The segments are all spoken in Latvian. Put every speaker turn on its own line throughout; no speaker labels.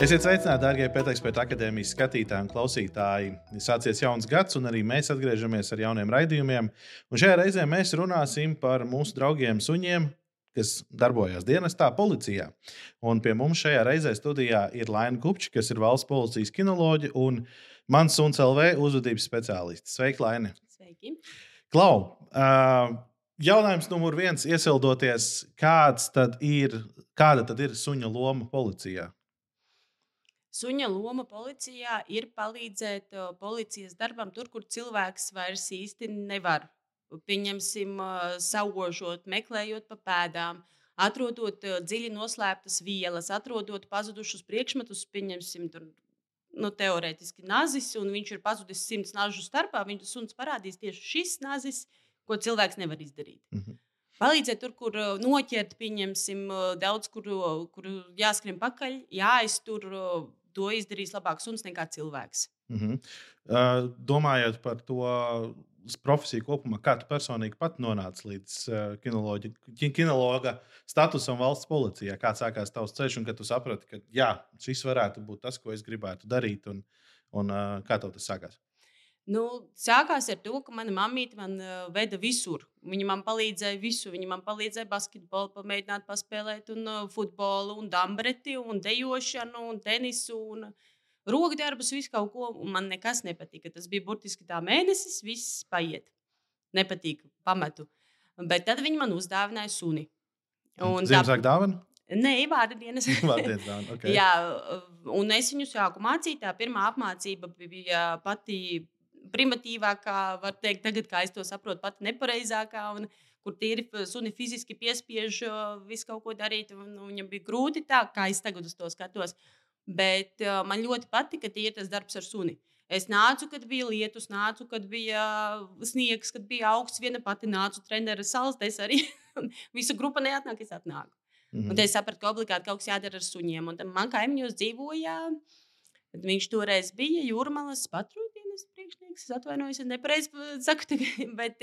Esiet sveicināti, darbie Pētniecības akadēmijas skatītāji un klausītāji. Sācies jauns gads, un arī mēs atgriežamies ar jauniem raidījumiem. Un šajā reizē mēs runāsim par mūsu draugiem suņiem, kas darbojas dienestā, policijā. Un pie mums šajā reizē studijā ir Laina Kupča, kas ir valsts policijas kinoloģija un mans suns LV uzvedības speciālists. Sveiki, Laina!
Sveiki!
Klau! Uh, jautājums numur viens, iesildoties, kāds tad ir, kāda tad ir suņa loma policijā?
Suņa loma policijā ir palīdzēt uh, policijas darbam tur, kur cilvēks vairs īsti nevar. Pieņemsim, uh, saugošot, meklējot pa pēdām, atrodot uh, dziļi noslēptas vielas, atrodot pazudušus priekšmetus, pieņemsim, tur, nu, teorētiski nazis, un viņš ir pazudis simts nažu starpā. Viņš suns parādīs tieši šis nazis, ko cilvēks nevar izdarīt. -hmm. Palīdzēt tur, kur noķert, pieņemsim, daudz, kur, kur jāskrien pakaļ, jāiztur to izdarīs labāk suns nekā cilvēks.
Mm -hmm. uh, domājot par to profesiju kopumā, kā tu personīgi pat nonāci līdz uh, kinologa statusam valsts policijā? Kā sākās tavs ceļš, un kad tu saprati, ka jā, šis varētu būt tas, ko es gribētu darīt, un, un uh, kā tev tas sākās?
Nu, sākās ar to, ka mana mamīte man uh, veda visur. Viņa man palīdzēja visu. Viņa man palīdzēja basketbolu, pamēģināt paspēlēt, un uh, futbolu, un dambreti, un dejošanu, un tenisu. Un, Rokdarbus, visu kaut ko, un man nekas nepatika. Tas bija burtiski tā mēnesis, viss paiet. Nepatīk, pametu. Bet tad viņi man uzdāvināja suni.
Ziemassvētku dāvanu?
Nē, vārda dienas.
Vārdienas dāvana, okay.
Jā, un es viņu sāku mācīt. Tā pirmā apmācība bija pati primitīvākā, var teikt, tagad, kā es to saprotu, pat nepareizākā. Un, kur tīri suni fiziski piespiež visu kaut ko darīt. Un viņam bija grūti tā, kā es tagad uz to skatos. Bet uh, man ļoti patika tie tas darbs ar suni. Es nācu, kad bija lietus, nācu, kad bija sniegs, kad bija augsts. Viena pati nācu, treneris salas, es arī. Visu grupu neatnāk, es atnāku. Mm -hmm. Un es sapratu, ka obligāti kaut kas jādara ar suņiem. Un man kaimiņos dzīvoja, viņš toreiz bija jūrmalas patruļs dienas priekšnieks. Es atvainojos, es nepareizi saku, bet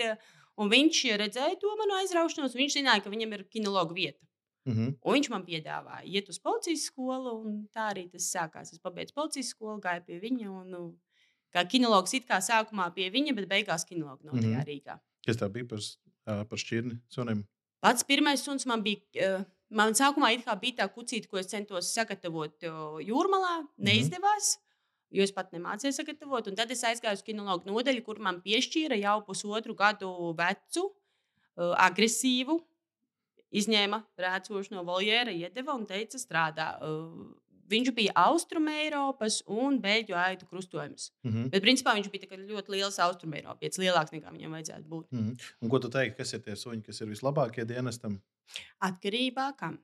viņš redzēja to manu aizraušanos. Viņš zināja, ka viņam ir kinologa vieta. Mm -hmm. Un viņš man piedāvāja iet uz policijas skolu, un tā arī tas sākās. Es pabeidzu policijas skolu, gāju pie viņa. Un, nu, kā kinologs it kā sākumā pie viņa, bet beigās kinologa no tajā mm -hmm. Rīgā.
Kas tā bija par, par šķirni sunim?
Pats pirmais suns man bija. Man sākumā bija tā kucīte, ko es centos sagatavot jūrmalā. Mhm. Neizdevās. Mm -hmm. Jo es pat nemācīju sagatavot, un tad es aizgāju uz kinologu nodaļu, kur man piešķīra jau pusotru gadu vecu, uh, agresīvu, izņēma rēcošu no voljēra, iedeva un teica, strādā. Uh, viņš bija Austrumēropas un Beļģu aitu krustojums. Mm -hmm. Bet, principā, viņš bija ļoti liels Austrumēropietis, lielāks nekā viņam vajadzētu būt.
Mm -hmm. Un ko tu teiksi, kas ir tie suņi, kas ir vislabākie dienestam?
Atkarībā kam?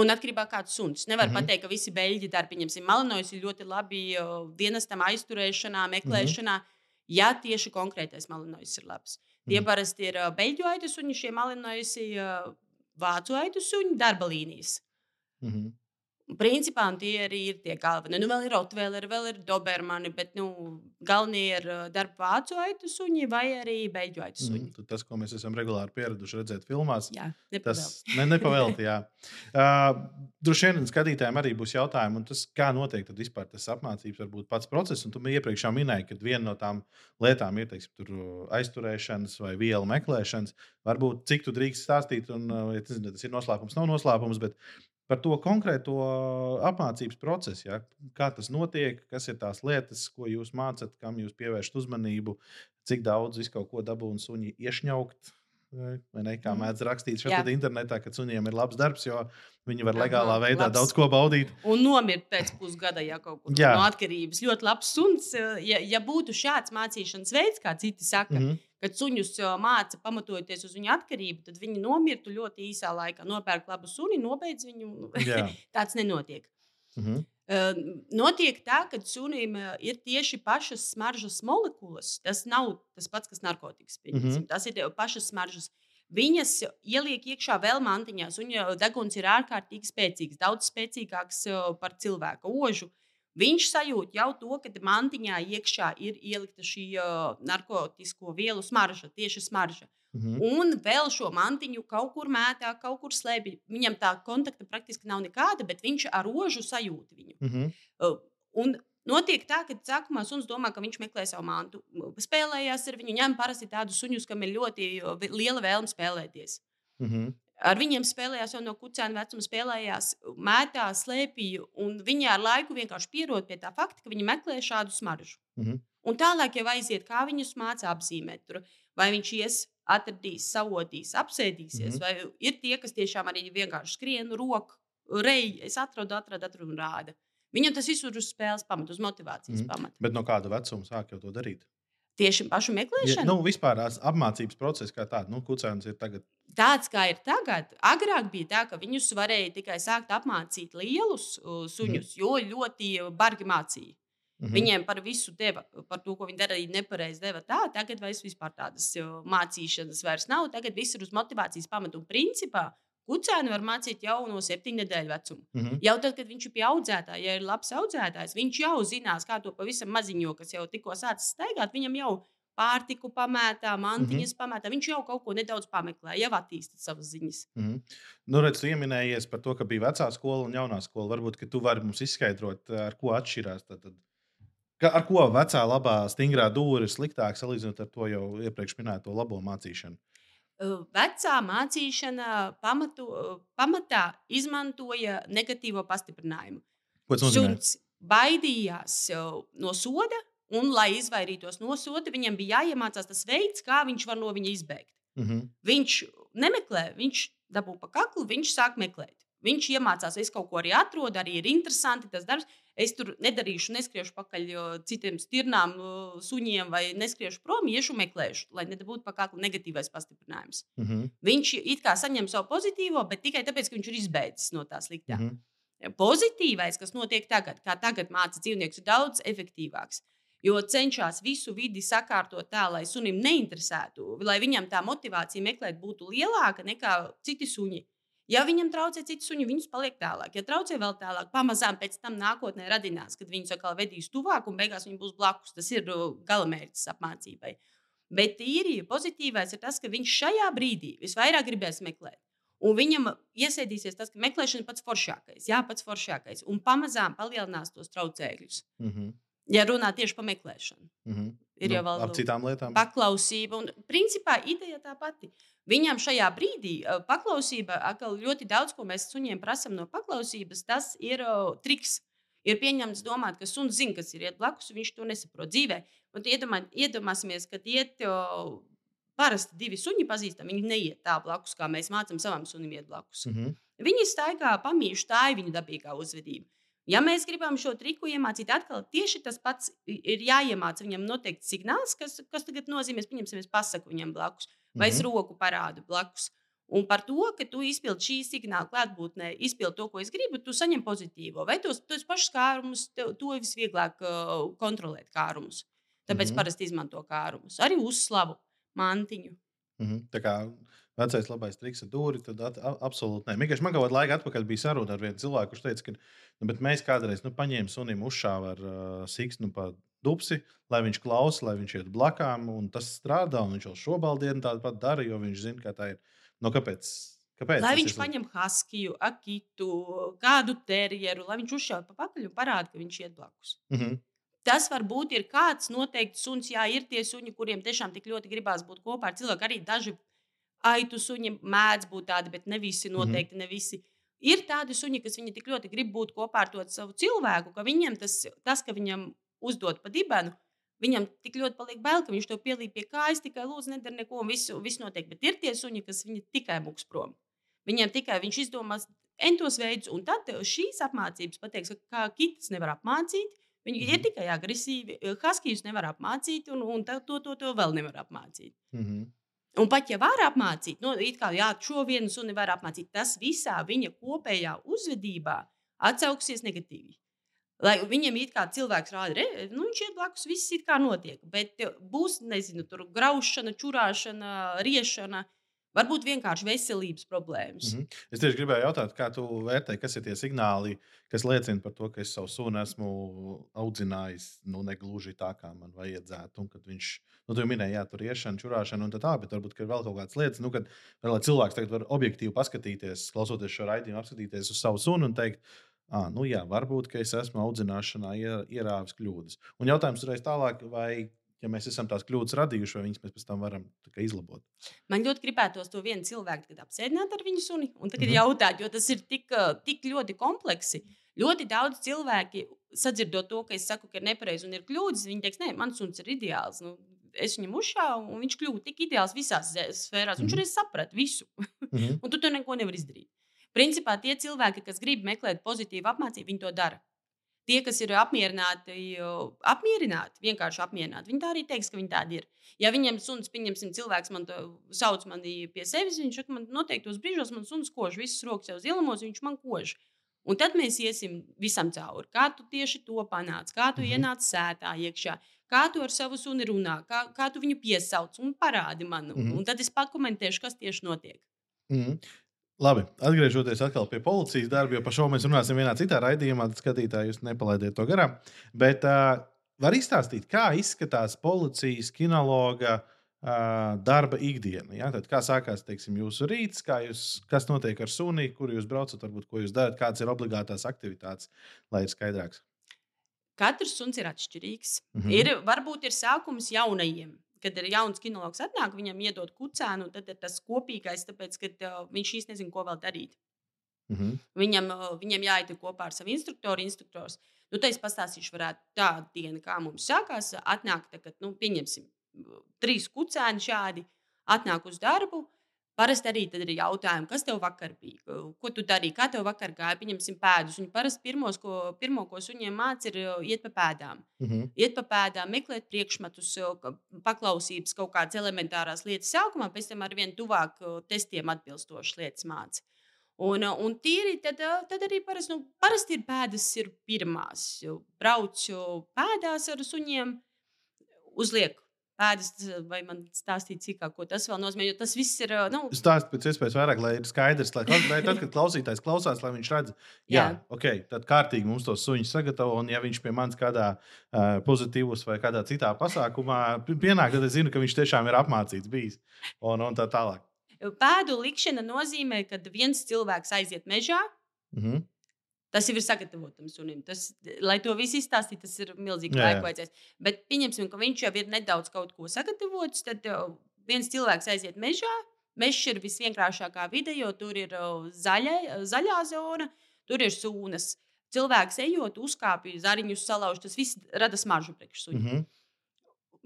Un atkarībā no kādas suns. Nevar mm -hmm. pateikt, ka visi beļģi pieņemsim, malinojas ir ļoti labi dienestam aizturēšanā, meklēšanā. Mm -hmm. Ja tieši konkrētais malinojas ir labs. Tie mm -hmm. parasti ir beļģu aitu suņi, šie malinojas ir vācu aitu suņi, darba līnijas. Mm -hmm. Principā tie arī ir tie galvenie. Nu, vēl ir Rotvēleri, vēl ir Dobermani, bet nu, galvenie ir darba vācu aitu suņi vai arī beigļu aitu suņi.
Mm, tas, ko mēs esam regulāri pieraduši redzēt filmās,
jā,
tas ne, nepavēlti. uh, Droši vien skatītājiem arī būs jautājumi, tas, kā notiek vispār tas apmācības, varbūt pats process. Tu iepriekš minēji, ka viena no tām lietām ir teiksim, aizturēšanas vai vielu meklēšanas. Varbūt cik tu drīkst stāstīt, un ja tas, tas ir noslēpums, nav noslēpums, bet par to konkrēto apmācības procesu. Ja? Kā tas notiek, kas ir tās lietas, ko jūs mācāt, kam jūs pievēršat uzmanību, cik daudz visu kaut ko dabūjāt suņi iešņaukt. Vai ne? Kā mhm. mēdz rakstīt šeit internetā, ka suņiem ir labs darbs, jo viņi var legālā veidā labs. daudz ko baudīt.
Un nomirt pēc pusgada, ja kaut kur no atkarības. Ļoti labs suns. Ja, ja būtu šāds mācīšanas veids, kā citi saka, mm -hmm kad suņus māca pamatojoties uz viņu atkarību, tad viņi nomirtu ļoti īsā laikā. Nopērk labu suni, nobeidz viņu. Tāds nenotiek. Mm -hmm. Uh, notiek tā, ka sunim ir tieši pašas smaržas molekulas. Tas nav tas pats, kas narkotikas. Mm -hmm. Tas ir pašas smaržas. Viņas ieliek iekšā vēl mantiņā. Suņa deguns ir ārkārtīgi spēcīgs, daudz spēcīgāks par cilvēka ožu. Viņš sajūt jau to, ka mantiņā iekšā ir ielikta šī uh, narkotiku vielu smarža, tieši smarža.
Mhm.
Un vēl šo mantiņu kaut kur mētā, kaut kur slēpj. Viņam tā kontakta praktiski nav nekāda, bet viņš ar rožu sajūt viņu.
Mhm.
Uh, Un notiek tā, ka sākumā suns domā, ka viņš meklē savu mantu. Spēlējās ar viņu, ņem parasti tādus suņus, kam ir ļoti liela vēlme spēlēties.
Mhm.
Ar viņiem spēlējās jau no kucēna vecuma, spēlējās, mētā, slēpīja. un Viņi ar laiku vienkārši pierod pie tā fakta, ka viņi meklē šādu smaržu.
Mhm.
Un tālāk jau aiziet, kā viņus māca apzīmēt. Tur, vai viņš ies, atradīs, savotīs, apsēdīsies, mm -hmm. vai ir tie, kas tiešām arī vienkārši skrien, roku, reji, es atradu, atradu, atradu un rāda. Viņam tas viss ir uz spēles pamata, uz motivācijas mm -hmm. pamata.
Bet no kāda vecuma sāk jau to darīt?
Tieši pašu
Ja,
meklēšanu.
nu, vispār tās apmācības process kā tāds, nu, kucēns ir tagad.
Tāds kā ir tagad, agrāk bija tā, ka viņus varēja tikai sākt apmācīt lielus uh, suņus, jo ļoti bargi mācīja.
Mhm.
Viņiem par visu deva, par to, ko viņi darīja nepareizi, deva tā. Tagad vairs vispār tādas mācīšanas vairs nav. Tagad viss ir uz motivācijas pamata. Un principā kucēnu var mācīt jau no septiņu nedēļu vecuma.
Mhm.
Jau tad, kad viņš ir pie audzētāja, ja ir labs audzētājs, viņš jau zinās, kā to pavisam maziņo, kas jau tikko sācis staigāt, viņam jau pārtiku pamētā, mantiņas mm -hmm. pamētā. Viņš jau kaut ko nedaudz pameklē, jau attīstīja savas ziņas.
Mhm. Nu, redz, tu pieminējies par to, ka bija vecā skola un jaunā skola. Varbūt ka tu vari mums izskaidrot, ar ko atšķirās. Tad, tad, ar ko vecā, labā, stingrā dūra ir sliktāka salīdzinot ar to jau iepriekš minēto labo mācīšanu.
Vecā mācīšana pamatu, pamatā izmantoja negatīvo pastiprinājumu. Suns baidījās no soda, un, lai izvairītos no soda, viņam bija jāiemācās tas veids, kā viņš var no viņa izbēgt.
Mhm.
Viņš nemeklē, viņš dabū pa kaklu, viņš sāk meklēt. Viņš iemācās, es kaut ko arī atrodu, arī ir interesanti tas darbs. Es tur nedarīšu, neskriešu pakaļ citiem stirnām, uh, suņiem, vai neskriešu prom, iešu meklēšu, lai nebūtu pa kaklu negatīvais pastiprinājums.
Mhm.
Viņš it kā saņem savu pozitīvo, bet tikai tāpēc, ka viņš ir izbeidzis no tā sliktā.
Mhm.
Pozitīvais, kas notiek tagad, kā tagad māca dzīvnieks, ir daudz efektīvāks. Jo cenšas visu vidi sakārtot tā, lai sunim neinteresētu, lai viņam tā motivācija meklēt būtu lielāka nekā citi suņi. Ja viņam traucē citi suņi, viņus paliek tālāk. Ja traucē vēl tālāk, pamazām pēc tam nākotnē radinās, kad viņus atkal vedīs tuvāk un beigās viņi būs blakus. Tas ir uh, galamērķis apmācībai. Bet tīri pozitīvais ir tas, ka viņš šajā brīdī visvairāk gribēs meklēt. Un viņam iesēdīsies tas, ka meklēšana ir pats foršākais, jā, pats foršākais. Un pamazām palielinās tos traucēkļus.
Mhm.
Ja runā tieši par meklēšanu,
Mhm.
ir
Nu,
jau vēl
citām lietām.
paklausība. Un, principā ideja tā pati. Viņam šajā brīdī paklausība, atkal ļoti daudz, ko mēs suņiem prasām no paklausības, tas ir uh, triks. Ir pieņemts domāt, ka suns zina, kas ir iet blakus, viņš to nesaprot dzīvē. Un iedomā, iedomāsimies, ka iet uh, parasti divi suņi pazīstami, viņi neiet tā blakus, kā mēs mācām savam sunim iet blakus.
Mhm.
Viņi staigā pamīšu, tā ir viņu dabīgā uzvedība. Ja mēs gribam šo triku iemācīt, atkal tieši tas pats ir jāiemācās. Viņam noteikti signāls, kas, kas tagad nozīmē, pieņemsim, es pasaku viņam blakus, vai es
Mhm.
roku parādu blakus. Un par to, ka tu izpildi šī signāla klātbūtnē, izpildi to, ko es gribu, tu saņem pozitīvo. Vai tos, tos pašus kārumus, tev- to visvieglāk uh, kontrolēt kārumus. Tāpēc mm -hmm. parasti izmanto kārumus. Arī uzslavu, mantiņu.
Mhm. Tā kā vecais labais triks ar dūri, tad at, a, absolūti nē. Vienkārši man kaut kādā laikā atpakaļ bija saruna ar vienu cilvēku, kurš teica, ka nu, bet mēs kādreiz nu, paņēmām sunim uzšāvu ar uh, siksnu pa dupsi, lai viņš klausa, lai viņš iet blakām, un tas strādā, un viņš jau šobaldienu tādu pat dara, jo viņš zina, kā tā ir. Nu, kāpēc? kāpēc
Lai viņš
ir-
paņem haskiju, akitu, kādu terjeru, lai viņš uzšāva pa pakaļ un parāda, ka viņš iet blakus.
Mhm.
Tas varbūt ir kāds noteikts suns, jā, ir tie suņi, kuriem tiešām tik ļoti gribās būt kopā ar cilvēku. Arī daži aitu suņi mēdz būt tādi, bet ne visi, noteikti ne visi. Ir tādi suņi, kas viņi tik ļoti grib būt kopā ar to savu cilvēku, ka viņiem tas, tas ka viņam uzdod pa dibenu, viņam tik ļoti paliek bail, ka viņš to pielīp pie kājas, tikai lūdzu, nedara neko, un viss, viss notiek. Bet ir tie suņi, kas viņi tikai muks prom. Viņiem tikai viņš izdomās entos veidus, un tad šīs apmācības pateiks, ka kā kitas nevar apmācīt. Viņi mm -hmm. ir
Mhm.
tikai agresīvi. Haskijus nevar apmācīt, un, un to, to, to vēl nevar apmācīt.
Mhm.
Un pat ja var apmācīt, it kā jā, šo vienu suni var apmācīt, tas visā viņa kopējā uzvedībā atsauksies negatīvi. Lai viņam ir kā cilvēks rāda, re, nu, viņš ir blakus, viss ir kā notiek. Bet eh, būs, nezinu, tur graušana, čurāšana, riešana. Varbūt vienkārši veselības problēmas.
Mm -hmm. Es tieši gribēju jautāt, kā tu vērtē, kas ir tie signāli, kas liecina par to, ka es savu sunu esmu audzinājis nu, negluži tā, kā man vajadzētu. Un kad viņš, nu, tu minēji, jā, tur iešana, čurāšana un tā tālāk, bet varbūt ir vēl kaut kādas lietas, nu, kad lai cilvēks var objektīvi paskatīties, klausoties šo raidījumu, apskatīties uz savu sunu un teikt, Ah, nu jā, varbūt es esmu audzināšanā ierāvis kļūdas. Un jautājums uzreiz tālāk, vai ja mēs esam tās kļūdas radījuši, vai viņas mēs pēc tam varam izlabot.
Man ļoti gribētos to vienu cilvēku apsēdināt ar viņu suni un tagad mm -hmm. jautāt, jo tas ir tik, tik ļoti kompleksi. Ļoti daudz cilvēki sadzirdot to, ka es saku, ka ir nepareizi un ir kļūdas, viņi teiks, nē, mans suns ir ideāls. Nu, es viņam uzšāvu, un viņš kļuva tik ideāls visās sfērās. Viņš mm -hmm. arī saprata visu. Mm -hmm. un tu to neko nevari izdarīt. Principā tie cilvēki, kas grib meklēt pozitīvu apmācību, viņi to dara. Tie, kas ir apmierināti, apmierināti, vienkārši apmierināti, viņi tā arī teiks, ka viņi tādi ir. Ja viņam suns, pieņemsim, cilvēks man sauc mani pie sevis, viņš saka, man noteiktos brīžos man suns kož, visas rokas jau zilumos, viņš man kož. Un tad mēs iesim visam cauri. Kā tu tieši to panāc, kā tu -hmm. ienāc sētā iekšā, kā tu ar savu suni runā, kā, kā tu viņu piesauc un parādi man. -hmm. Un tad es pakomentēšu, kas tieši notiek.
Mm. Labi, atgriežoties pie policijas darba, jo par šo mēs runāsim vienā citā raidījumā, tad skatītāji jūs nepalaidiet to garām. Bet uh, var izstāstīt, kā izskatās policijas kinologa uh, darba ikdiena. Ja? Tad, kā sākās teiksim, jūsu rīts, jūs, kas notiek ar suni, kur jūs braucat, varbūt, ko jūs darat, kādas ir obligātās aktivitātes, lai ir skaidrāks.
Katrs suns ir atšķirīgs. Mm -hmm. ir, varbūt ir sākums jaunajiem kad ir jauns kinologs, atnāk, viņam iedod kucēnu, tad ir tas kopīgais, tāpēc, ka uh, viņš īsti nezina, ko vēl darīt. Mm -hmm. Viņam, uh, viņam jāiet kopā ar savu instruktoru. Instruktors. Nu, tā es pastāstīšu, varētu tāda diena, kā mums sākās. Atnāk, tā, kad, nu, pieņemsim, trīs kucēni šādi, atnāk uz darbu. Parasti arī tad ir jautājumi, kas tev vakar bija, ko tu darīji, kā tev vakar gāja. Pieņemsim pēdus. Viņi parasti pirmos, ko, pirmo, ko suņiem māca, ir iet pa pēdām. Mm -hmm. Iet pa pēdām, meklēt priekšmetus, paklausības, kaut kādas elementārās lietas sākumā, pēc tam ar vien tuvāk testiem atbilstošas lietas māca. Un, un tīri tad, tad arī parasti, nu, parasti ir pēdas, ir pirmās. Braucu pēdās ar suņiem, uzliek ēdas, vai man stāstīt sīkāk, ko tas vēl nozīmē. Jo tas viss ir. Nu...
Stāst pēc iespējas vairāk, lai ir skaidrs, lai, lai tad, kad klausītājs klausās, lai viņš redz, jā, jā. ok, tad kārtīgi mums to suņu sagatavo. Un, ja viņš pie manis kādā uh, pozitīvus vai kādā citā pasākumā pienāk, tad es zinu, ka viņš tiešām ir apmācīts bijis un, un tā tālāk.
Pēdu likšana nozīmē, ka viens cilvēks aiziet mežā. Mm -hmm. Tas jau ir sagatavotam sunim. Tas, lai to visu izstāstītu, tas ir milzīgi laika vajadzēs. Bet pieņemsim, ka viņš jau ir nedaudz kaut ko sagatavots. Tad uh, viens cilvēks aiziet mežā. Mežs ir visvienkāršākā vide, jo tur ir uh, zaļa, zaļā zona, tur ir sūnas. Cilvēks ejot, uzkāpj zariņus, salauž. Tas viss rada smaržu priekšsuņu. Mm -hmm.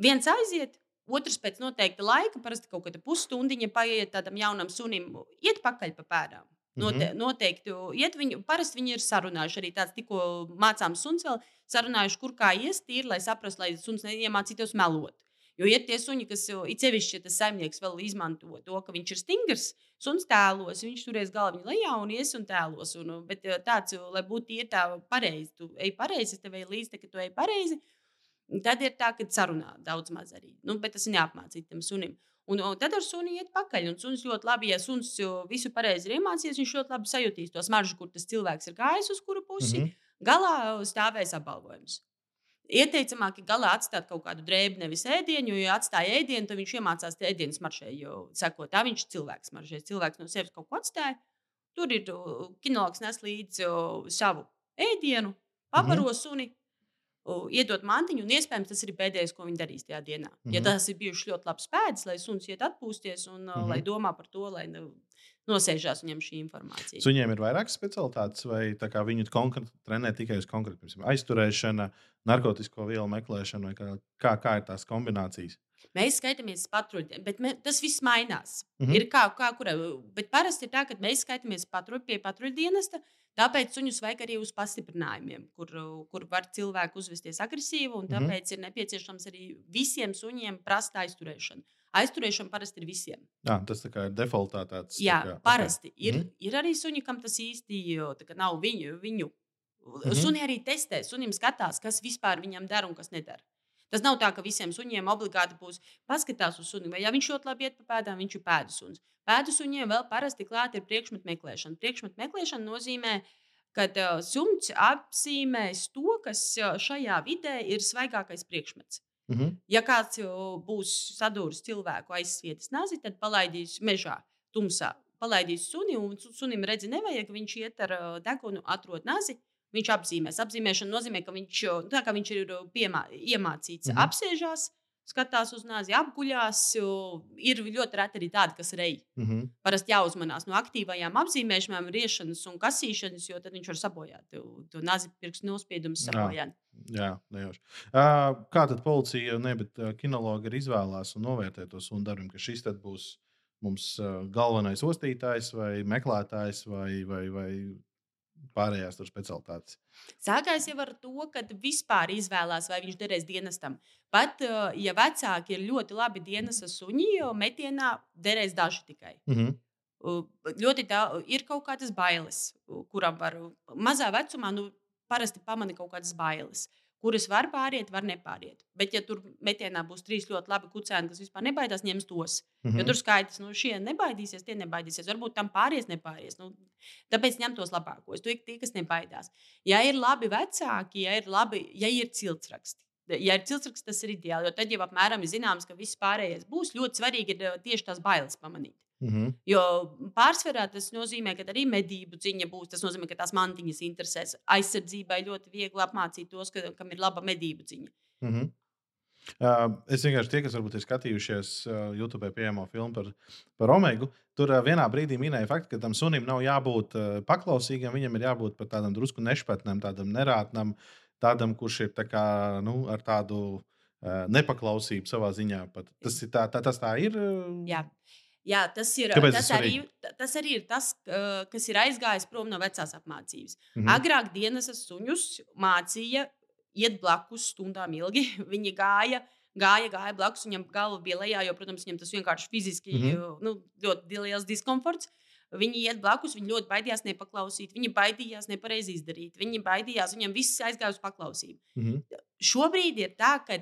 Viens aiziet, otrs pēc noteikta laika, parasti kaut kāda pusstundiņa paiet tādam jaunam sunim, iet pakaļ pa pēdām. Note, mm -hmm. Noteikti iet viņu, parasti viņi ir sarunājuši arī tāds, tikko mācām suns vēl, sarunājuši, kur kā iest, tīri, lai saprastu, lai suns neiemācītos melot. Jo ir tie suņi, kas it sevišķi, ja tas saimnieks vēl izmanto to, ka viņš ir stingrs, suns tēlos, viņš turēs galvu lejā un ies un tēlos. Un, bet tāds, lai būtu tie tā pareizi, tu ej pareizi, tev ej līdzi, ka tu ej pareizi. Tad ir tā, ka sarunā daudz maz arī. Nu, bet tas ir neapmācīt tam sunim. Un, un tad ar suni iet pakaļ. Un suns ļoti labi, ja suns visu pareizi ir iemācījies, viņš ļoti labi sajutīs to smaržu, kur tas cilvēks ir gājis uz kuru pusi. Mm -hmm. Galā stāvēs apbalvojums. Ieteicamāk, galā atstāt kaut kādu drēbi, nevis ēdienu, jo, ja atstāja ēdienu, tad viņš iemācās ēdienu smaržē, jo, sakot, tā viņš cilvēks smaržē. Cilvēks no sevis kaut ko atstāja. Tur ir kinologs nes līdzi savu ēdienu, paparo mm -hmm. suni, iedot mantiņu, un iespējams tas ir pēdējais, ko viņi darīs tajā dienā. Mm -hmm. Ja mhm. tas ir bijuši ļoti labs pēdas, lai suns iet atpūsties un mm -hmm. lai domā par to, lai nu, nosēžās viņam šī informācija.
Suņiem ir vairākas specialitātes, vai viņu konkrēti trenē tikai uz konkrētu aizturēšanu, narkotiku vielu meklēšanu, vai kā, kā, kā ir tās kombinācijas?
Mēs skaitāmies patruļi, bet mē, tas viss mainās. Mm -hmm. Ir kā, kā kurai, bet parasti ir tā, ka mēs skaitāmies patruļi pie patruļdienesta. Tāpēc suņus vajag arī uz pastiprinājumiem, kur, kur var cilvēku uzvesties agresīvi. Mm -hmm. Tāpēc ir nepieciešams arī visiem suņiem prasta aizturēšana. Aizturēšana parasti ir visiem.
Jā, tas tā ir defaultā tāds.
Jā, tā kā, parasti. Okay. Ir, mm -hmm. ir arī suņi, kam tas īsti nav viņu. viņu. Mm -hmm. Suni arī testē, sunim skatās, kas vispār viņam dara un kas nedara. Tas nav tā, ka visiem suņiem obligāti būs paskatās uz suni, vai ja viņš ļoti labi iet pa pēdām, viņš ir pēdu suns. Pēdu suņiem vēl parasti klāta ir priekšmetu meklēšana. Priekšmetu meklēšana nozīmē, ka uh, suns apzīmēs to, kas uh, šajā vidē ir svaigākais priekšmets.
Mm -hmm.
Ja kāds būs sadūris cilvēku aizsvietas nazi, tad palaidīs mežā, tumsā. Palaidīs suni, un su- sunim redzi, nevajag, viņš iet ar degunu, atrod nazi. Viņš apzīmēs. Apzīmēšana nozīmē, ka viņš, tā kā viņš ir piemā, iemācīts,
Mhm.
apsēžās, skatās uz nāzi, apguļās. Ir ļoti reti arī tādi, kas reji.
Mm -hmm.
Parasti jāuzmanās no aktīvajām apzīmēšanām, riešanas un kasīšanas, jo tad viņš var sabojāt to, to nazi pirkstu nospiedumu.
Jā.
Sabojāt.
Jā, nejauši. Kā tad policija, ne, bet kinologi arī izvēlās un novērtē to sunu darbu, ka šis tad būs mums galvenais ostītājs vai meklētājs vai, vai, vai pārējās tur specialitātes.
Sākās jau ar to, ka vispār izvēlās, vai viņš derēs dienestam. Pat uh, ja vecāki ir ļoti labi dienesta suņi, jo metienā derēs daži tikai.
Mm -hmm.
Uh, Ļoti tā, ir kaut kādas bailes, uh, kuram var mazā vecumā nu, parasti pamana kaut kādas bailes. Kuras var pāriet, var nepāriet. Bet, ja tur metienā būs trīs ļoti labi kucēni, kas vispār nebaidās, ņems tos.
Mm
Jo
-hmm.
tur skaidrs, nu, šie nebaidīsies, tie nebaidīsies. Varbūt tam pāries, nepāries. Nu, tāpēc ņem tos labākos, tie, tie, kas nebaidās. Ja ir labi vecāki, ja ir, labi, ja ir ciltsraksti. Ja ir ciltsraksts, tas ir ideāli. Jo tad jau apmēram zināms, ka viss pārējais būs. Ļoti svarīgi ir eh, tieši tās bailes pamanīt.
Mm -hmm.
Jo pārsvarā tas nozīmē, ka arī medību ziņa būs. Tas nozīmē, ka tās mantiņas interesēs. Aizsardzībai ļoti viegli apmācīt tos, ka, kam ir laba medību ziņa.
Mm -hmm. Uh, es vienkārši tie, kas varbūt ir skatījušies uh, YouTube pieejamo filmu par, par Omegu, tur uh, vienā brīdī minēja faktu, ka tam sunim nav jābūt uh, paklausīgam, viņam ir jābūt pat tādam drusku nešpatnam, tādam nerātnam, tādam, kurš ir tā kā, nu, ar tādu uh, nepaklausību savā ziņā. Pat. Tas, ir tā, tā, tas tā ir. Uh,
Jā. Jā, tas ir,
Kāpēc
tas,
tas
arī, tas arī ir tas, kas ir aizgājis prom no vecās apmācības. Mm. Agrāk dienas suņus mācīja iet blakus stundām ilgi. Viņi gāja, gāja, gāja blakus, viņam galva bija lejā, jo, protams, viņam tas vienkārši fiziski mm. -hmm. nu, ļoti liels diskomforts. Viņi iet blakus, viņi ļoti baidījās nepaklausīt, viņi baidījās nepareizi izdarīt, viņi baidījās, viņam viss aizgāja uz paklausību.
Mhm.
Šobrīd ir tā, ka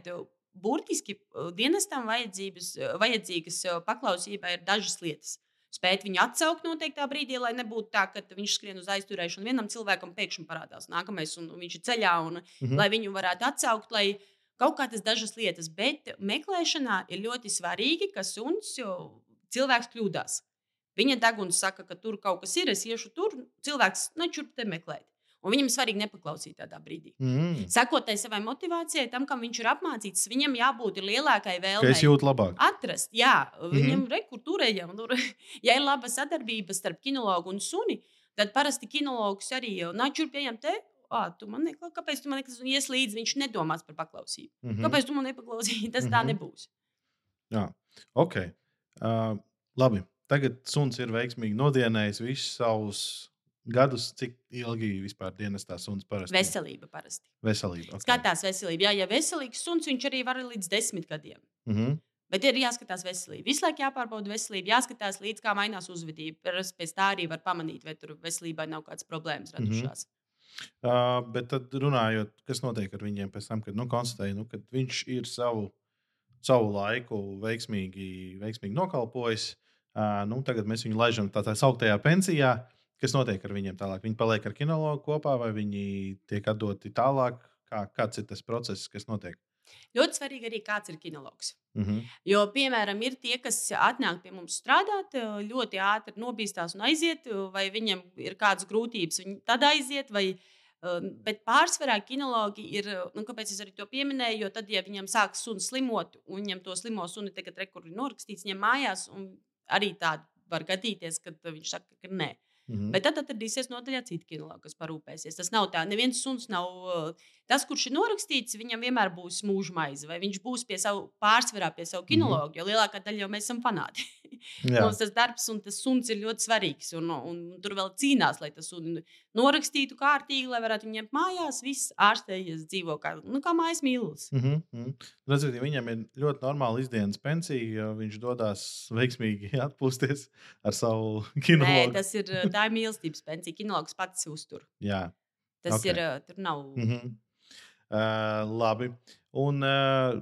burtiski dienestam vajadzīgas paklausībai ir dažas lietas. Spēt viņu atsaukt noteiktā brīdī, lai nebūtu tā, ka viņš skrien uz aizturēšanu. Vienam cilvēkam pēkšņi parādās nākamais, un viņš ir ceļā, un
Mhm.
lai viņu varētu atsaukt, lai kaut kādas dažas lietas. Bet meklēšanā ir ļoti svarīgi, ka suns cilvēks kļūdās. Viņa deguns saka, ka tur kaut kas ir, es iešu tur, cilvēks nečurp te meklēt. Un viņam svarīgi nepaklausīt tādā brīdī.
Mhm.
Sekot tai savai motivācijai, tam, kam viņš ir apmācīts, viņam jābūt lielākai
Ka
vēlmei.
es jūtu labāk.
Atrast, jā, viņam mm -hmm. rekurtūrējam. Tur, ja ir laba sadarbība starp kinologu un suni, tad parasti kinologs arī nāčur pieejam te. Ā, tu man neko, kāpēc tu man nekas ies līdzi? Viņš nedomās par paklausību. Mm.
Mhm.
Kāpēc tu man nepaklausīji? Tas mm -hmm. tā
Mhm.
nebūs.
Jā, ok. Uh, labi. Tagad suns ir veiksmīgi nodienējis visus savus gadus, cik ilgi vispār dienestā suns parasti?
Veselība parasti.
Veselība. Okay.
Skatās veselību. Jā, ja veselīgs suns, viņš arī var līdz desmit gadiem.
Mm -hmm.
Bet ir jāskatās veselība. Visu laiku jāpārbauda veselība, jāskatās līdz kā mainās uzvedība. Pēc tā arī var pamanīt, vai tur veselībai nav kādas problēmas
Mhm.
radušās.
Uh, bet tad runājot, kas notiek ar viņiem pēc tam, kad nu, konstatēja, nu, ka viņš ir savu, savu laiku veiksmīgi, veiksmīgi nokalpojis. Uh, nu, tagad mēs viņu laižam tādā sauktajā pensijā. Kas notiek ar viņiem tālāk? Viņi paliek ar kinologu kopā, vai viņi tiek atdoti tālāk? Kā, kāds ir tas process, kas notiek?
Ļoti svarīgi arī, kāds ir kinologs.
Mm -hmm.
Jo, piemēram, ir tie, kas atnāk pie mums strādāt, ļoti ātri nobīstās un aiziet, vai viņam ir kādas grūtības, viņi tad aiziet. Vai, um, bet pārsvarā kinologi ir, nu, kāpēc es arī to pieminēju, jo tad, ja viņam sāk suns slimot, un viņam to slimo suni tagad rekurbi norakstīts, viņam mājās, un arī tāda var gadīties, kad viņš saka, ka nē.
Mm -hmm.
Bet tad atradīsies nodaļā citi kinologi, kas parūpēsies. Tas nav tā, neviens suns nav. Tas, kurš ir norakstīts, viņam vienmēr būs mūža maize, vai viņš būs pie savu pārsvarā pie savu kinologu, jo lielākā daļa jau mēs esam fanāti. Mums tas darbs un tas suns ir ļoti svarīgs. Un, un tur vēl cīnās, lai tas norakstītu kārtīgi, lai varētu viņu ņemt mājās. Viss ārstējies, dzīvo kā, nu, kā mājas mīlestības.
Mm -hmm. Redziet, viņam ir ļoti normāla izdienas pensija, viņš dodas veiksmīgi atpūsties ar savu
Nē,
kinologu.
tas ir tā ir mīlestības pensija. Kinologs pats uztur.
Jā.
Tas
Ok.
okay. ir, tur nav.
Mm -hmm. Uh, labi. Un uh,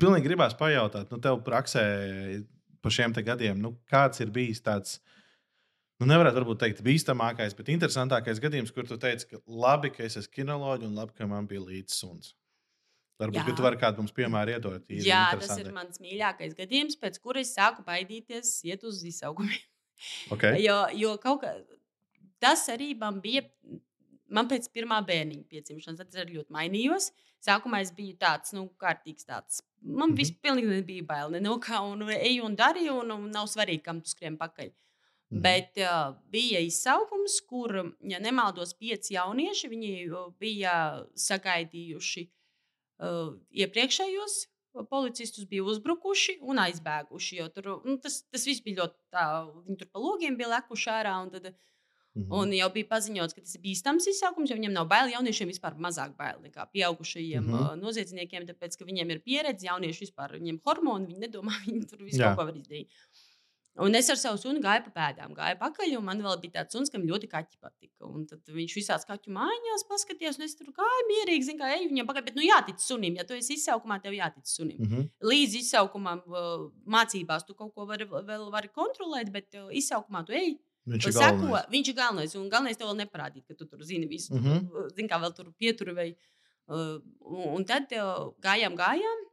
pilnīgi gribās pajautāt, nu, tev praksē par šiem gadiem, nu, kāds ir bijis tāds. Nu, nevarētu varbūt teikt, bīstamākais, bet interesantākais gadījums, kur tu teici, ka labi, ka es esmu kinoloģija un labi, ka man bija līdzi suns. Varbūt tu vari kādu mums piemēru iedot.
Jā, tas ir mans mīļākais gadījums, pēc kura es sāku baidīties iet uz izsaugumiem.
Okay.
jo, jo kaut kā tas arī man bija. Man pēc pirmā bērniņa piedzimšanas tas arī ļoti mainījos. Sākumā es biju tāds, nu, kārtīgs tāds. Man mm -hmm. vispār nebija bail ne no kā, un eju un darīju, un, un nav svarīgi, kam tu skrien pakaļ. Mm -hmm. Bet uh, bija izsaukums, kur, ja nemaldos, pieci jaunieši bija sagaidījuši uh, iepriekšējos policistus bija uzbrukuši un aizbēguši. Tur, nu, tas, tas viss bija ļoti tā, viņi tur pa logiem bija lekuši ārā. Tad, mm -hmm. un jau bija paziņots, ka tas ir bīstams izsaukums, jo viņiem nav bail. Jauniešiem vispār mazāk bail nekā pieaugušajiem mm -hmm. noziedzniekiem, tāpēc ka viņiem ir pieredze, jaunieši vispār viņiem hormoni, viņi nedomā, viņi tur visu kaut ko var izdarīt. Un es ar savu sunu gāju pa pēdām, gāju pakaļ, un man vēl bija tāds suns, kam ļoti kaķi patika. Un tad viņš visās kaķu mājās paskatījās, un es tur gāju mierīgi, zinu, kā eju viņam pakaļ. Bet, nu, jātic sunim, ja tu esi izsaukumā, tev jātic sunim. Mm -hmm. Līdz izsaukumam mācībās tu kaut ko vari, vēl vari kontrolēt, bet izsaukumā tu ej.
Viņš ir, sako,
viņš ir galvenais. Un galvenais tev vēl neparādīt, ka tu tur zini visu. Mm -hmm. Zini, kā vēl tur pieturi. Vai, uh, un tad uh, gājām, gājām,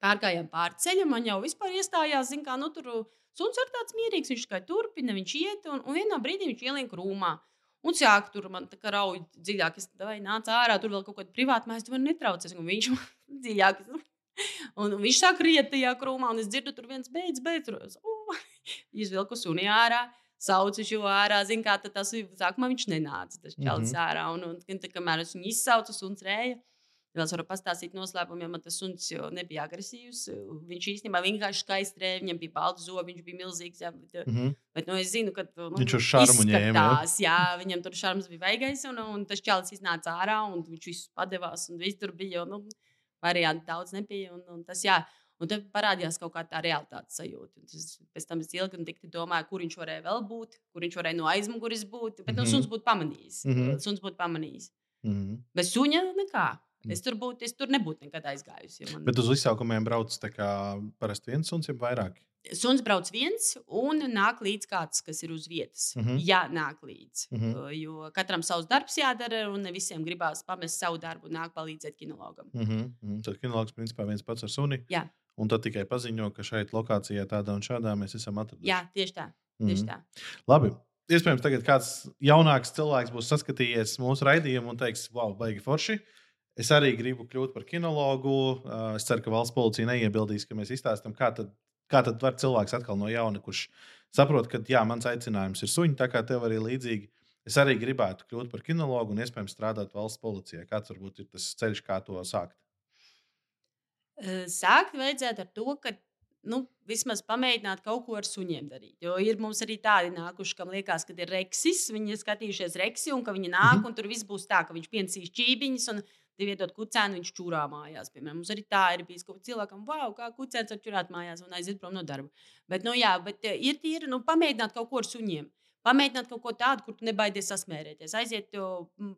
pārgājām pāri ceļam. Man jau vispār iestājās, zini, kā nu tur Suns ir tāds mierīgs, viņš tikai turpina, viņš iet, un, un vienā brīdī viņš ielien krūmā. Un sāk tur man tā kā rauj dziļāk, es nācu ārā, tur vēl kaut kāda privāta mājas, tu man netraucies, un viņš dziļāk. Un viņš sāk riet tajā krūmā, un es dzirdu, tur viens beidz, beidz. Uh, izvilku suni ārā, saucu šo ārā. Zinu, kā tas sākumā viņš nenāca, tas čalis mm -hmm. ārā. Un, un, un tā, kamēr es viņu izsaucu, suns rēja. Vēl es varu pastāstīt noslēpumu, ja man tas suns nebija agresīvs. Viņš īstenībā vienkārši skaisti strēja, viņam bija balts zobi, viņš bija milzīgs. Jā, bet, mm -hmm. bet nu, es zinu, ka nu,
viņš uz šarmu ņēma.
Jā, viņam tur šarms bija vajagais, un, un tas čalis iznāca ārā, un viņš visu padevās, un viss tur bija. Nu, varianti daudz nebija. Un, un tas, jā, Un tad parādījās kaut kā tā realitātes sajūta. Tas, pēc tam es ilgi un dikti domāju, kur viņš varēja vēl būt, kur viņš varēja no aizmugures būt. Bet mm -hmm. nu, mhm. suns būtu pamanījis. Mm -hmm. Suns būtu pamanījis. Mm -hmm. Bez suņa nekā. Mm. Es tur, būt, es tur nebūtu nekad aizgājusi. Ja man...
Bet uz izsaukumiem brauc parasti viens suns, jau vairāk.
Suns brauc viens un nāk līdzi kāds, kas ir uz vietas. Mm -hmm. Jā, nāk līdzi. Mm -hmm. Jo katram savs darbs jādara, un ne visiem gribās pamest savu darbu un nāk palīdzēt kinologam.
Mm -hmm. Tad kinologs principā viens pats ar suni.
Jā.
Un tad tikai paziņo, ka šeit lokācijā tādā un šādā mēs esam atraduši.
Jā, tieši tā. Tieši mm -hmm. tā.
Labi. Iespējams, tagad kāds jaunāks cilvēks būs saskatījies mūsu raidījumu un teiks, wow, baigi forši. Es arī gribu kļūt par kinologu. Es ceru, ka valsts policija neiebildīs, ka mēs izstāstām, kā tad, kā tad var cilvēks atkal no jauna, kurš saprot, ka jā, mans aicinājums ir suņi, tā kā tev arī līdzīgi. Es arī gribētu kļūt par kinologu un iespējams strādāt valsts policijā. Kāds varbūt ir tas ceļš, kā to sākt?
Sākt vajadzētu ar to, ka nu, vismaz pamēģināt kaut ko ar suņiem darīt. Jo ir mums arī tādi nākuši, kam liekas, ka ir reksis, viņi ir skatījušies reksi, un ka viņi nāk, -hmm. un tur viss būs tā, ka viņš piensīs čībiņas. Un, Tev iedod kucēnu, viņš čūrā mājās. Piemēram, mums arī tā ir bijis, ka cilvēkam, wow, kā kucēns var čurāt mājās un aiziet prom no darba. Bet, nu, jā, bet eh, ir tīri nu, pamēģināt kaut ko ar suņiem. Pamēģināt kaut ko tādu, kur tu nebaidies sasmērēties, aiziet,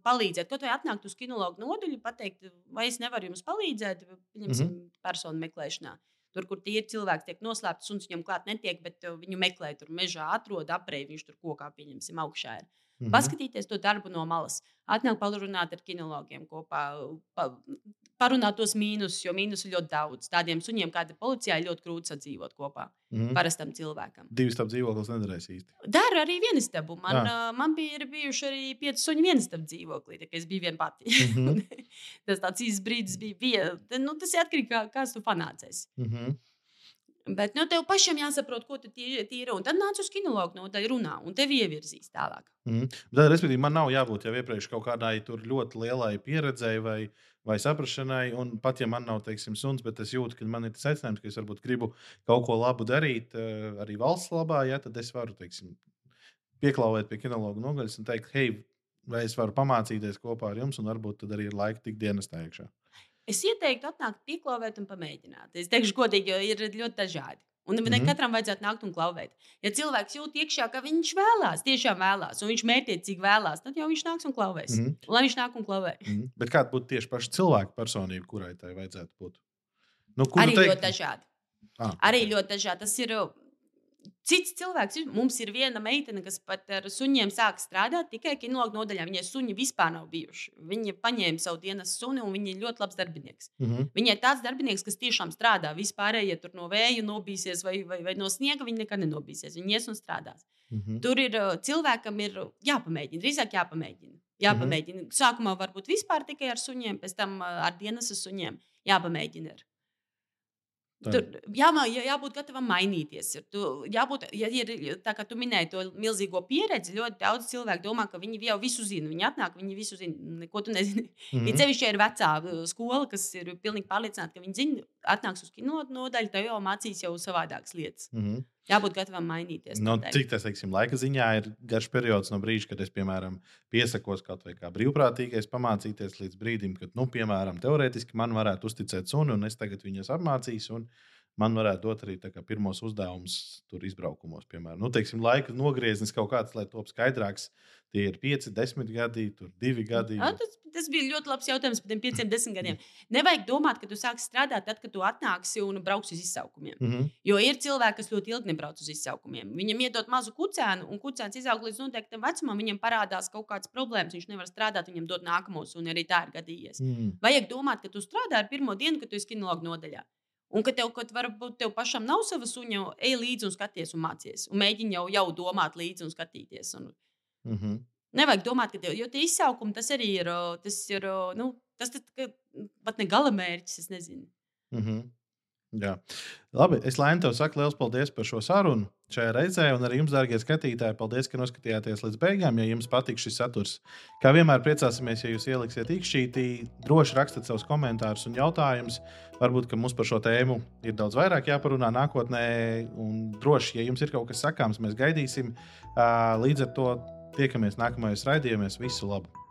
palīdzēt. Kaut vai atnākt uz kinologu nodaļu, pateikt, vai es nevaru jums palīdzēt, pieņemsim, mm -hmm. personu meklēšanā. Tur, kur tie ir cilvēki, tiek noslēpti, suns viņam klāt netiek, bet viņu meklē tur mežā, atrod apreizi, viņš tur kokā, pieņemsim, augšā. Ir. Mm -hmm. Paskatīties to darbu no malas, atnākt parunāt ar kinologiem kopā, pa, parunāt tos mīnusus, jo mīnusu ļoti daudz. Tādiem suņiem, kāda policijā, ir ļoti grūti sadzīvot kopā. Mm -hmm. Parastam cilvēkam.
Divas stāvus dzīvoklis nedarēs īsti.
Dara arī vienu stabu. Man, Jā. man bija bijuši arī pieci suņi vienu stabu dzīvoklī, tā kā es biju viena pati. Mm -hmm. tas tāds īsts brīdis bija. bija nu, tas ir atkarīgs no tā, kāds tu fanācies. Mm -hmm. Bet nu, tev pašam jāsaprot, ko tu tīri. Un tad nāc uz kinologu nodaļu runā, un tev ievirzīs tālāk.
Mm. Tad, respektīvi, man nav jābūt jau iepriekš kaut kādai ļoti lielai pieredzēji vai, vai saprašanai. Un pat ja man nav, teiksim, suns, bet es jūtu, ka man ir tas aicinājums, ka es varbūt gribu kaut ko labu darīt eh, arī valsts labā, ja, tad es varu, teiksim, pieklauvēt pie kinologa nogaļas un teikt, hei, vai es varu pamācīties kopā ar jums, un varbūt tad arī ir laika tik dienas iekšā.
Es ieteiktu atnākt, pieklāvēt un pamēģināt. Es teikšu, godīgi, jo ir ļoti dažādi. Un mm -hmm. katram vajadzētu nākt un klauvēt. Ja cilvēks jūt iekšā, ka viņš vēlās, tiešām vēlās, un viņš mērķiecīgi vēlās, tad jau viņš nāks un klauvēs. Mm -hmm. Lai viņš nāk un klauvē.
Mm -hmm. Bet kāda būtu tieši paša cilvēka personība, kurai tai vajadzētu būt?
Nu, Arī teikt? ļoti dažādi. Ah, Arī okay. ļoti dažādi. Tas ir Cits cilvēks, mums ir viena meitene, kas pat ar suņiem sāk strādāt tikai kinologu nodaļā. Viņai suņi vispār nav bijuši. Viņa paņēma savu dienas suni, un viņa ir ļoti labs darbinieks. Mm -hmm. Viņai tāds darbinieks, kas tiešām strādā. Vispārējie ja tur no vēja nobīsies vai, vai, vai no sniega, viņi nekad nenobīsies. Viņi ies un strādās. Mm -hmm. Tur ir cilvēkam ir jāpamēģina, drīzāk jāpamēģina. jāpamēģina. Mm -hmm. Sākumā varbūt vispār tikai ar suņiem, pēc tam ar dienas suņiem jāpamēģina. Ir. Tur jā, jā, jābūt gatavam mainīties. Ir, tu, jābūt, ja ir, tā kā tu minēji to milzīgo pieredzi, ļoti daudz cilvēku domā, ka viņi jau visu zina. Viņi atnāk, viņi visu zina, neko tu nezini. Mm -hmm. Sevišķi ir vecā uh, skola, kas ir pilnīgi pārliecināta, ka viņi zina, atnāks uz kino nodaļu, tad jau mācīs jau savādākas lietas. Mm -hmm. Jābūt gatavam mainīties.
No, nu, cik tas, teiksim, laika ziņā ir garš periods no brīža, kad es, piemēram, piesakos kaut vai kā brīvprātīgais pamācīties līdz brīdim, kad, nu, piemēram, teorētiski man varētu uzticēt suni, un es tagad viņus apmācīšu. Man varētu dot arī pirmos uzdevumus tur izbraukumos, piemēram. Nu, teiksim, laika nogrieznis kaut kāds, lai top skaidrāks. Tie ir 5, 10 gadi, tur 2 gadi.
Jā, tas, tas bija ļoti labs jautājums par tiem 5, 10 gadiem. Nevajag domāt, ka tu sāksi strādāt tad, kad tu atnāksi un brauksi uz izsaukumiem. Mm -hmm. Jo ir cilvēki, kas ļoti ilgi nebrauc uz izsaukumiem. Viņam iedod mazu kucēnu, un kucēns izaug līdz noteiktam vecumam, viņam parādās kaut kādas problēmas. Viņš nevar strādāt, viņam dod nākamos, un arī tā ir gadījies. Mm -hmm. Vajag domāt, ka tu strādā ar pirmo dienu, kad tu esi kinologu nodaļā. Un ka tev, kad varbūt tev pašam nav sava suņa, ej līdzi un skaties un mācies. Un mēģini jau, jau domāt līdzi un skatīties. Un... Mm -hmm. Nevajag domāt, ka tev, jo tie izsaukumi tas arī ir. Tas ir nu, tas tad, pat ne gala mērķis, es nezinu.
Mm -hmm. Jā. Labi, es Lainu tev saku liels paldies par šo sarunu šajā reizē, un arī jums, dārgie skatītāji, paldies, ka noskatījāties līdz beigām. Ja jums patīk šis saturs, kā vienmēr priecāsimies, ja jūs ieliksiet īkšķītī, droši rakstiet savus komentārus un jautājumus. Varbūt, ka mums par šo tēmu ir daudz vairāk jāparunā nākotnē, un droši, ja jums ir kaut kas sakāms, mēs gaidīsim. Līdz ar to Tiekamies nākamajos raidījumos. Visu labu!